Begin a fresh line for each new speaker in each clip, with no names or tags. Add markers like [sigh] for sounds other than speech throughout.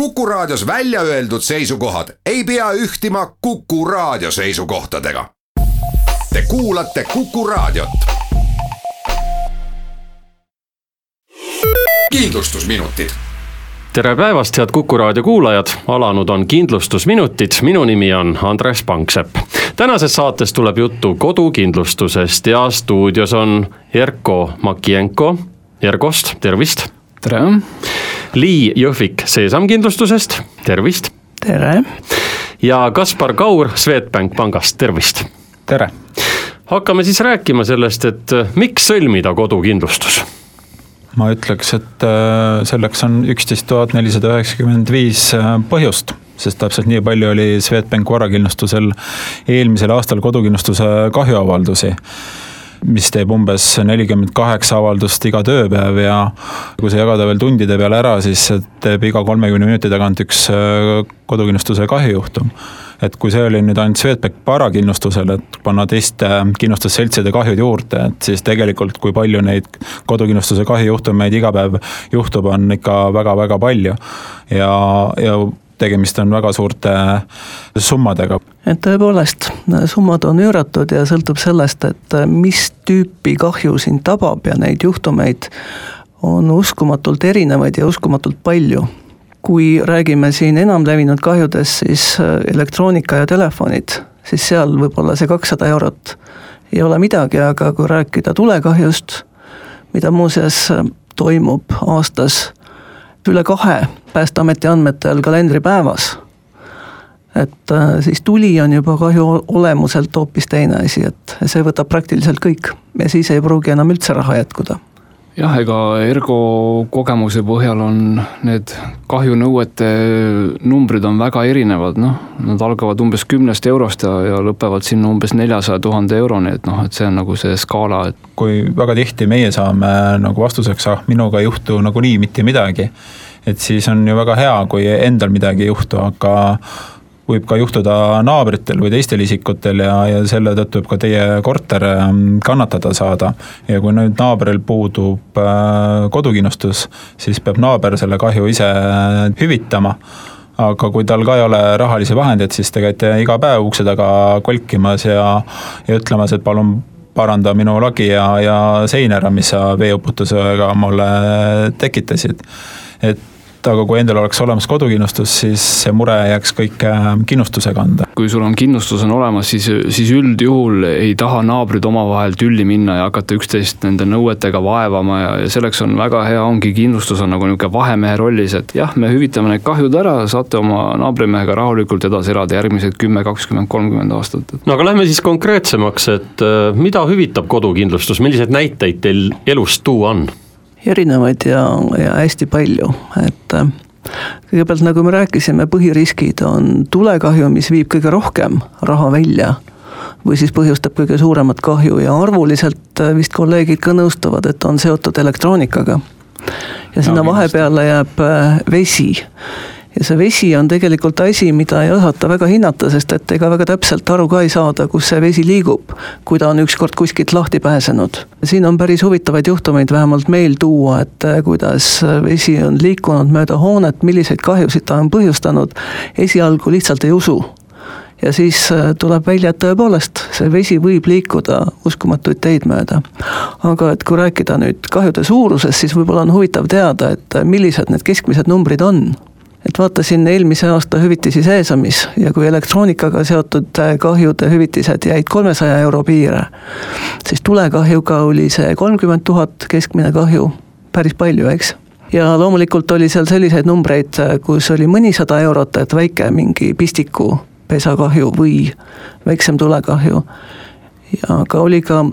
Kuku Raadios välja öeldud seisukohad ei pea ühtima Kuku Raadio seisukohtadega. Te kuulate Kuku Raadiot. kindlustusminutid
tere päevast, head Kuku raadio kuulajad, alanud on kindlustusminutid, minu nimi on Andres Pangsepp. tänases saates tuleb juttu kodukindlustusest ja stuudios on Erko Makienko Ergost, tervist.
tere.
Lii Jõhvik Seesamkindlustusest, tervist.
tere.
ja Kaspar Kaur Swedbank pangast, tervist.
tere.
hakkame siis rääkima sellest, et miks sõlmida kodukindlustus
ma ütleks, et äh, selleks on üksteist tuhat nelisada üheksakümmend viis äh, põhjust sest täpselt nii palju oli Swedbank varakindlustusel eelmisel aastal kodukindlustuse kahjuavaldusi mis teeb umbes nelikümmend kaheksa avaldust iga tööpäev ja kui see jagada veel tundide peale ära, siis teeb iga kolmekümne minuti tagant üks äh, kodukindlustuse kahjujuhtum. et kui see oli nüüd ainult Swedbank varakindlustusel, et panna teiste kindlustusseltside kahjud juurde, et siis tegelikult, kui palju neid kodukindlustuse kahjujuhtumeid iga päev juhtub, on ikka väga-väga palju. ja, ja tegemist on väga suurte summadega.
et tõepoolest, summad on üüratud ja sõltub sellest, et mis tüüpi kahju sind tabab ja neid juhtumeid on uskumatult erinevaid ja uskumatult palju. kui räägime siin enamlevinud kahjudest, siis elektroonika ja telefonid, siis seal võib-olla see kakssada eurot ei ole midagi, aga kui rääkida tulekahjust, mida muuseas toimub aastas üle kahe Päästeameti andmetel kalendripäevas. et äh, siis tuli on juba kahju olemuselt hoopis teine asi, et see võtab praktiliselt kõik ja siis ei pruugi enam üldse raha jätkuda
jah, ega Ergo kogemuse põhjal on need kahjunõuete numbrid on väga erinevad, noh, nad algavad umbes kümnest eurost ja, ja lõpevad sinna umbes neljasaja tuhande euroni, et noh, et see on nagu see skaala, et.
kui väga tihti meie saame nagu vastuseks, ah minuga ei juhtu nagunii mitte midagi, et siis on ju väga hea, kui endal midagi ei juhtu, aga võib ka juhtuda naabritel või teistel isikutel ja, ja selle tõttu võib ka teie korter ähm, kannatada saada. ja kui nüüd naabril puudub äh, kodukindlustus, siis peab naaber selle kahju ise hüvitama aga kui tal ka ei ole rahalisi vahendeid, siis te käite iga päev ukse taga kolkimas ja, ja ütlemas, et palun paranda minu lagi ja, ja sein ära, mis sa veeuputusega mulle tekitasid. et aga kui endal oleks olemas kodukindlustus, siis see mure jääks kõik äh, kindlustuse kanda.
kui sul on kindlustus on olemas, siis, siis üldjuhul ei taha naabrid omavahel tülli minna ja hakata üksteist nende nõuetega vaevama ja, ja selleks on väga hea, ongi kindlustus on nagu niisugune vahemehe rollis, et jah, me hüvitame need kahjud ära, saate oma naabrimehega rahulikult edasi elada järgmised kümme, kakskümmend, kolmkümmend aastat.
no aga lähme siis konkreetsemaks, et äh, mida hüvitab kodukindlustus, milliseid näiteid teil elust tuua on?
Erinevaid ja, ja hästi palju, et äh, kõigepealt, nagu me rääkisime, põhiriskid on tulekahju, mis viib kõige rohkem raha välja või siis põhjustab kõige suuremat kahju ja arvuliselt äh, vist kolleegid ka nõustuvad, et on seotud elektroonikaga. ja sinna no, vahepeale jääb äh, vesi ja see vesi on tegelikult asi, mida ei osata väga hinnata, sest et ega väga täpselt aru ka ei saada, kus see vesi liigub, kui ta on ükskord kuskilt lahti pääsenud. siin on päris huvitavaid juhtumeid vähemalt meil tuua, et eh, kuidas vesi on liikunud mööda hoonet, milliseid kahjusid ta on põhjustanud, esialgu lihtsalt ei usu ja siis eh, tuleb välja, et tõepoolest, see vesi võib liikuda uskumatuid teid mööda. aga et kui rääkida nüüd kahjude suurusest, siis võib-olla on huvitav teada, et millised need keskmised numbrid on et vaatasin eelmise aasta hüvitisi Seesamis ja kui elektroonikaga seotud äh, kahjude hüvitised jäid kolmesaja euro piire, siis tulekahjuga oli see kolmkümmend tuhat keskmine kahju, päris palju, eks ja loomulikult oli seal selliseid numbreid, äh, kus oli mõnisada eurot, et väike mingi pistiku pesakahju või väiksem tulekahju. ja aga oli ka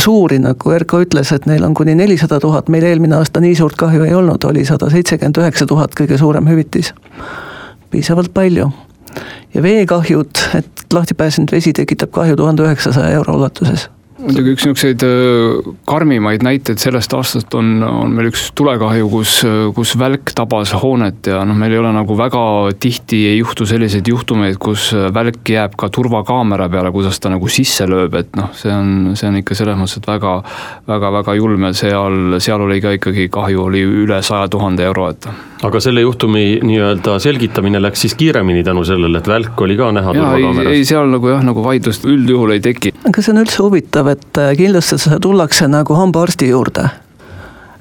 suuri, nagu Erko ütles, et neil on kuni nelisada tuhat, meil eelmine aasta nii suurt kahju ei olnud, oli sada seitsekümmend üheksa tuhat kõige suurem hüvitis. piisavalt palju. ja veekahjud, et lahti pääsenud vesi tekitab kahju tuhande üheksasaja euro ulatuses
muidugi üks niisuguseid äh, karmimaid näiteid sellest aastast on, on meil üks tulekahju, kus, kus välk tabas hoonet ja noh, meil ei ole nagu väga tihti ei juhtu selliseid juhtumeid, kus välk jääb ka turvakaamera peale, kuidas ta nagu sisse lööb, et noh, see on, see on ikka selles mõttes, et väga, väga, väga julm ja seal, seal oli ka ikkagi kahju oli üle saja tuhande euro, et.
aga selle juhtumi nii-öelda selgitamine läks siis kiiremini tänu sellele, et välk oli ka näha turvakaameras?
ei, seal nagu jah, nagu vaidlust üldjuhul ei teki.
aga see on üldse huvitav, et äh, kindlustusesse tullakse nagu hambaarsti juurde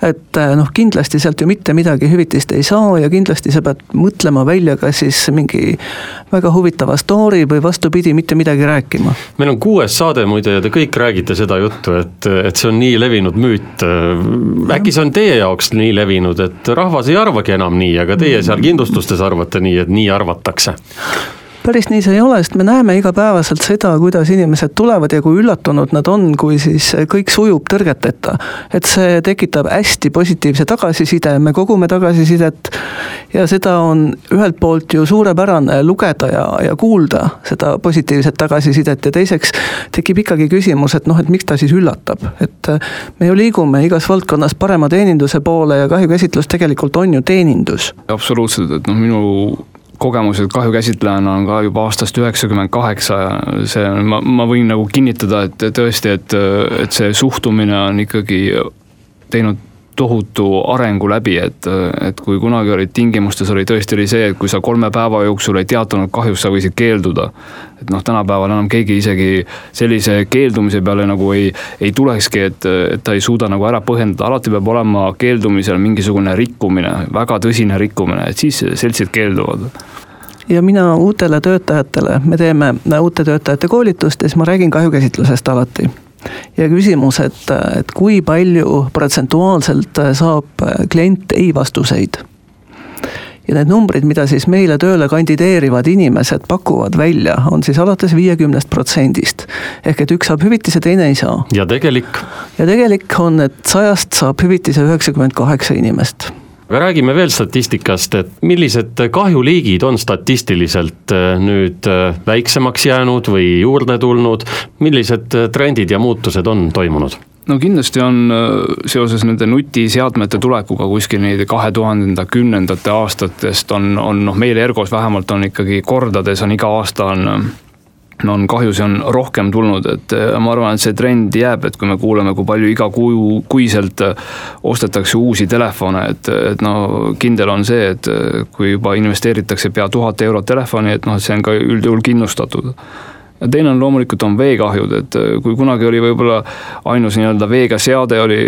et äh, noh, kindlasti sealt ju mitte midagi hüvitist ei saa ja kindlasti sa pead mõtlema välja ka siis mingi väga huvitava story või vastupidi, mitte midagi rääkima.
meil on kuues saade muide ja te kõik räägite seda juttu, et, et see on nii levinud müüt. äkki see on teie jaoks nii levinud, et rahvas ei arvagi enam nii, aga teie seal kindlustustes arvate nii, et nii arvatakse?
Päris nii see ei ole, sest me näeme igapäevaselt seda, kuidas inimesed tulevad ja kui üllatunud nad on, kui siis kõik sujub tõrgeteta. et see tekitab hästi positiivse tagasiside, me kogume tagasisidet ja seda on ühelt poolt ju suurepärane lugeda ja, ja kuulda, seda positiivset tagasisidet ja teiseks tekib ikkagi küsimus, et noh, et miks ta siis üllatab, et me ju liigume igas valdkonnas parema teeninduse poole ja kahjukäsitlus tegelikult on ju teenindus.
absoluutselt, et noh, minu kogemused kahjukäsitlejana on ka juba aastast üheksakümmend kaheksa ja see, ma, ma võin nagu kinnitada, et tõesti, et, et see suhtumine on ikkagi teinud tohutu arengu läbi, et, et kui kunagi olid tingimustes, oli tõesti oli see, et kui sa kolme päeva jooksul ei teatanud kahjust, sa võisid keelduda. et noh, tänapäeval enam keegi isegi sellise keeldumise peale nagu ei, ei tulekski, et, et ta ei suuda nagu ära põhjendada, alati peab olema keeldumisel mingisugune rikkumine, väga tõsine rikkumine, et siis seltsid keelduvad
ja mina uutele töötajatele, me teeme uute töötajate koolitust ja siis ma räägin kahjukäsitlusest alati. Ja küsimus, et, et kui palju protsentuaalselt saab klient ei vastuseid ja need numbrid, mida siis meile tööle kandideerivad inimesed pakuvad välja, on siis alates viiekümnest protsendist. ehk et üks saab hüvitise, teine ei saa.
ja tegelik?
ja tegelik on, et sajast saab hüvitise üheksakümmend kaheksa inimest
aga räägime veel statistikast, et millised kahjuliigid on statistiliselt äh, nüüd äh, väiksemaks jäänud või juurde tulnud, millised äh, trendid ja muutused on toimunud?
no kindlasti on seoses nende nutiseadmete tulekuga kuskil neid kahe tuhandenda kümnendate aastatest on, on noh, meil Ergos vähemalt on ikkagi kordades on iga aasta on on kahjusid on rohkem tulnud, et äh, ma arvan, et see trend jääb, et kui me kuuleme, kui palju iga kuu, kuiselt äh, ostetakse uusi telefone, et, et no kindel on see, et äh, kui juba investeeritakse pea tuhat eurot telefoni, et noh, see on ka üldjuhul kindlustatud teine on loomulikult on veekahjud, et äh, kui kunagi oli võib-olla ainus nii-öelda veega seade oli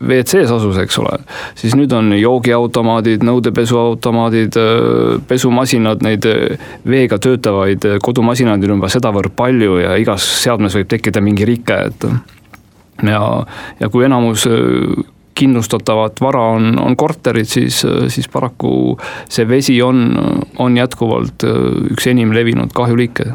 WC-s asus, eks ole, siis nüüd on joogiautomaadid, nõudepesuautomaadid, äh, pesumasinad, neid äh, veega töötavaid kodumasinaid on juba sedavõrd palju ja igas seadmes võib tekkida mingi rike, et ja, ja kui enamus kindlustatavat vara on, on korterid, siis, siis paraku see vesi on, on jätkuvalt üks enim levinud kahjuliike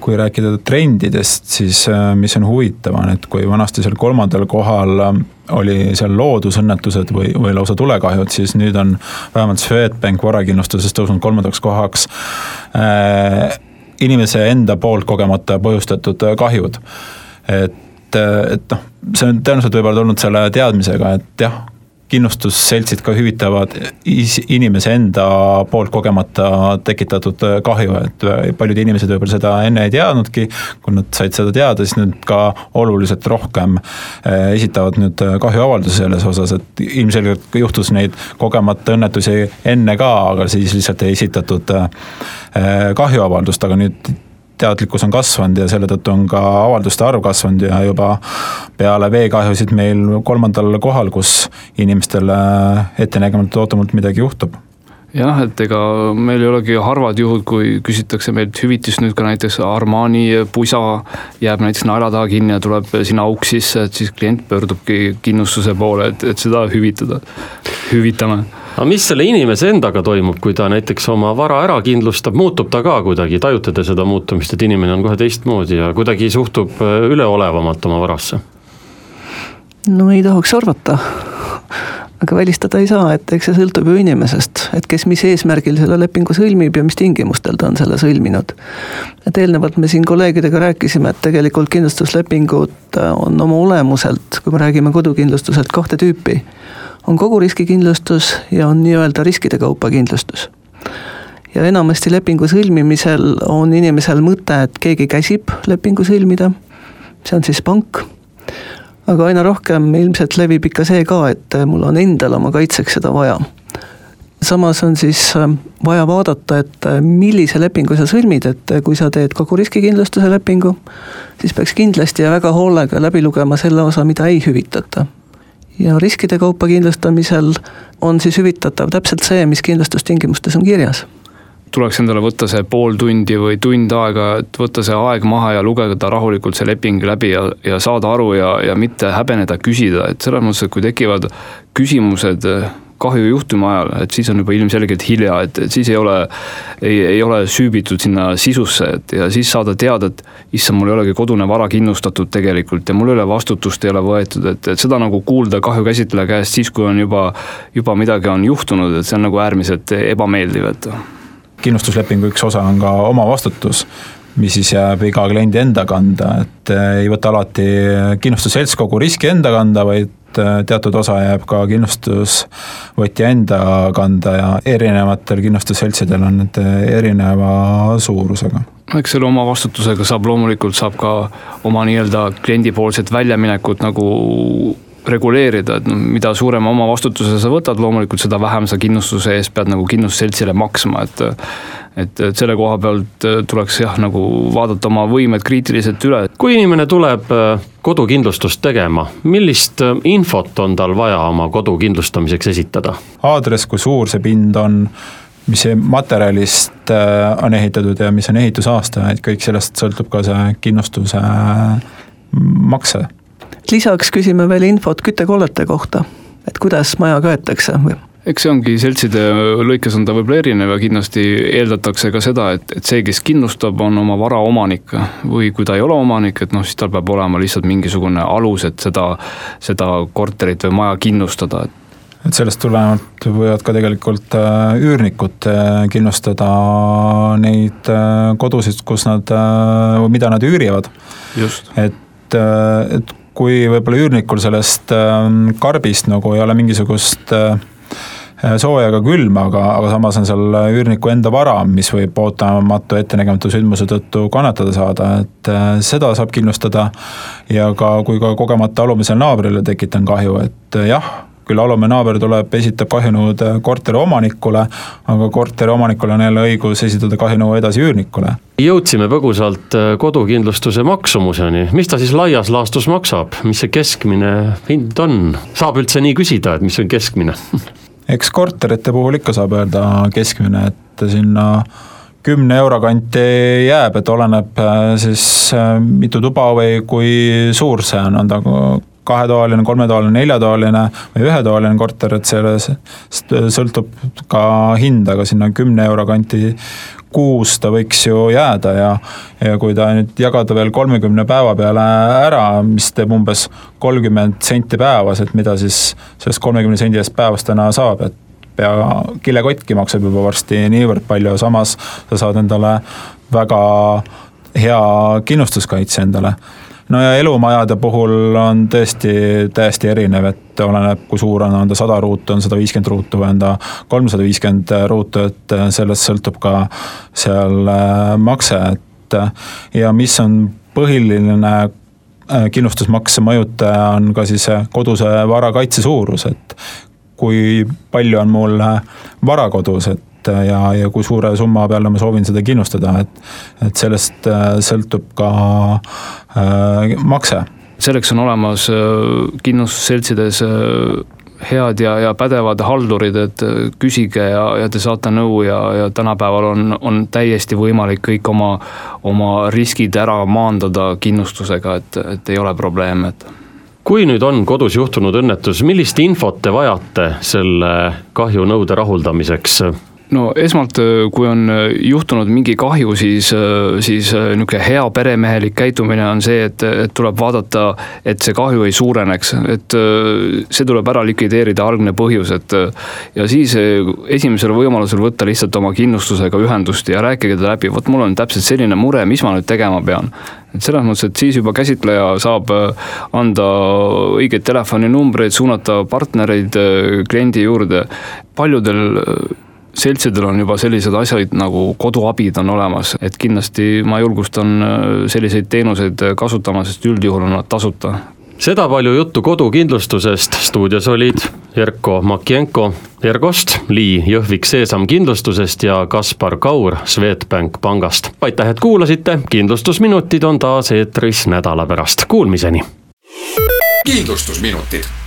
kui rääkida trendidest, siis äh, mis on huvitav, on, et kui vanasti seal kolmandal kohal äh, oli seal loodusõnnetused või, või lausa tulekahjud, siis nüüd on vähemalt Swedbank varakindlustuses tõusnud kolmandaks kohaks äh, inimese enda poolt kogemata põhjustatud äh, kahjud. et, et noh, see on tõenäoliselt võib-olla tulnud selle teadmisega, et jah, kindlustusseltsid ka hüvitavad inimese enda poolt kogemata tekitatud kahju, et paljud inimesed võib-olla seda enne ei teadnudki. kui nad said seda teada, siis nüüd ka oluliselt rohkem eh, esitavad nüüd kahjuavaldusi selles osas, et ilmselgelt juhtus neid kogemata õnnetusi enne ka, aga siis lihtsalt ei esitatud kahjuavaldust, aga nüüd teadlikkus on kasvanud ja selle tõttu on ka avalduste arv kasvanud ja juba peale veekahjusid meil kolmandal kohal, kus inimestele ettenägematult ootamatult midagi juhtub.
Jah, et ega meil ei olegi harvad juhud, kui küsitakse meilt hüvitist. Nüüd ka näiteks Armani pusa jääb näiteks naela taha kinni ja tuleb sinna auk sisse, et siis klient pöördubki kindlustuse poole, et, et seda hüvitada, hüvitame
aga mis selle inimese endaga toimub, kui ta näiteks oma vara ära kindlustab, muutub ta ka kuidagi, tajute te seda muutumist, et inimene on kohe teistmoodi ja kuidagi suhtub üleolevamalt oma varasse?
no ei tahaks arvata aga välistada ei saa, et eks see sõltub ju inimesest, et kes mis eesmärgil selle lepingu sõlmib ja mis tingimustel ta on selle sõlminud. et eelnevalt me siin kolleegidega rääkisime, et tegelikult kindlustuslepingud on oma olemuselt, kui me räägime kodukindlustuselt, kahte tüüpi. on kogu riskikindlustus ja on nii-öelda riskide kaupa kindlustus ja enamasti lepingu sõlmimisel on inimesel mõte, et keegi käsib lepingu sõlmida, see on siis pank aga aina rohkem ilmselt levib ikka see ka, et mul on endal oma kaitseks seda vaja. samas on siis äh, vaja vaadata, et äh, millise lepingu sa sõlmid, et äh, kui sa teed kogu riskikindlustuse lepingu, siis peaks kindlasti ja väga hoolega läbi lugema selle osa, mida ei hüvitata. ja riskide kaupa kindlustamisel on siis hüvitatav täpselt see, mis kindlustustingimustes on kirjas
tuleks endale võtta see pool tundi või tund aega, et võtta see aeg maha ja lugeda rahulikult see leping läbi ja, ja saada aru ja, ja mitte häbeneda küsida, et selles mõttes, et kui tekivad küsimused kahjujuhtumi ajal, et siis on juba ilmselgelt hilja, et, et siis ei ole, ei, ei ole süübitud sinna sisusse, et ja siis saada teada, et issand, mul ei olegi kodune vara kindlustatud tegelikult ja mul ei ole vastutust ei ole võetud, et, et seda nagu kuulda kahjukäsitleja käest siis, kui on juba, juba midagi on juhtunud, et see on nagu äärmiselt ebameeldiv, et
kindlustuslepingu üks osa on ka omavastutus, mis siis jääb iga kliendi enda kanda, et eh, ei võta alati kindlustusselts kogu riski enda kanda, vaid eh, teatud osa jääb ka kindlustusvõtja enda kanda ja erinevatel kindlustusseltsidel on need erineva suurusega.
Eks selle oma vastutusega saab loomulikult, saab ka oma nii-öelda kliendipoolset väljaminekut nagu reguleerida, et noh, mida suurema omavastutuse sa võtad, loomulikult seda vähem sa kindlustuse eest pead nagu kindlustusseltsile maksma, et et, et selle koha pealt tuleks jah, nagu vaadata oma võimed kriitiliselt üle.
kui inimene tuleb äh, kodukindlustust tegema, millist äh, infot on tal vaja oma kodu kindlustamiseks esitada?
aadress, kui suur see pind on, mis materjalist äh, on ehitatud ja mis on ehitusaasta, et kõik sellest sõltub ka see kindlustuse makse
lisaks küsime veel infot küttekollete kohta, et kuidas maja köetakse või?
eks see ongi seltside lõikes on ta võib-olla erinev ja kindlasti eeldatakse ka seda, et, et see, kes kindlustab, on oma vara omanik või kui ta ei ole omanik, et noh, siis tal peab olema lihtsalt mingisugune alus, et seda, seda korterit või maja kindlustada, et
et sellest tulenevalt võivad ka tegelikult äh, üürnikud äh, kindlustada neid äh, kodusid, kus nad, mida nad üürivad. et, et kui võib-olla üürnikul sellest ähm, karbist nagu ei ole mingisugust äh, sooja ega külma, aga, aga samas on seal üürniku enda vara, mis võib ootamatu ettenägematu sündmuse tõttu kannatada saada, et äh, seda saab kindlustada. ja ka, kui ka kogemata alumisele naabrile tekitan kahju, et äh, jah küll alume naaber tuleb, esitab kahjunõude korteri omanikule, aga korteri omanikul on jälle õigus esitada kahjunõue edasi üürnikule.
Jõudsime põgusalt äh, kodukindlustuse maksumuseni, mis ta siis laias laastus maksab, mis see keskmine hind on, saab üldse nii küsida, et mis on keskmine? [laughs]
Eks korterite puhul ikka saab öelda keskmine, et sinna kümne euro kanti jääb, et oleneb äh, siis äh, mitu tuba või kui suur see on, on ta kahetoaline, kolmetoaline, neljatoaline või ühetoaline korter, et sellest sõltub ka hind, aga sinna kümne euro kanti kuus ta võiks ju jääda ja, ja kui ta nüüd jagada veel kolmekümne päeva peale ära, mis teeb umbes kolmkümmend senti päevas, et mida siis sellest kolmekümne sendi eest päevas täna saab, et pea kilekottki maksab juba varsti niivõrd palju, samas sa saad endale väga hea kindlustuskaitse endale no ja elumajade puhul on tõesti täiesti erinev, et oleneb, kui suur on, on ta sada ruutu, on sada viiskümmend ruutu või on ta kolmsada viiskümmend ruutu, et sellest sõltub ka seal äh, makse, et äh, ja mis on põhiline äh, kindlustusmakse mõjutaja on ka siis koduse vara kaitse suurus, et kui palju on mul vara kodus, et et ja, ja kui suure summa peale ma soovin seda kindlustada, et, et sellest äh, sõltub ka äh, makse.
selleks on olemas äh, kindlustusseltsides äh, head ja, ja pädevad haldurid, et küsige ja, ja te saate nõu ja, ja tänapäeval on, on täiesti võimalik kõik oma, oma riskid ära maandada kindlustusega, et, et ei ole probleeme, et
kui nüüd on kodus juhtunud õnnetus, millist infot te vajate selle kahjunõude rahuldamiseks?
No esmalt, kui on juhtunud mingi kahju, siis, siis niisugune hea peremehelik käitumine on see, et, et tuleb vaadata, et see kahju ei suureneks, et see tuleb ära likvideerida, algne põhjus, et ja siis esimesel võimalusel võtta lihtsalt oma kindlustusega ühendust ja rääkige ta läbi, vot mul on täpselt selline mure, mis ma nüüd tegema pean. Et selles mõttes, et siis juba käsitleja saab anda õigeid telefoninumbreid, suunata partnereid kliendi juurde. paljudel seltsidel on juba sellised asjad nagu koduabid on olemas, et kindlasti ma julgustan äh, selliseid teenuseid kasutama, sest üldjuhul on nad tasuta.
seda palju juttu kodukindlustusest, stuudios olid Erko Makienko Ergost, Lii Jõhvik Seesam kindlustusest ja Kaspar Kaur Swedbank pangast. aitäh, et kuulasite, kindlustusminutid on taas eetris nädala pärast, kuulmiseni.
kindlustusminutid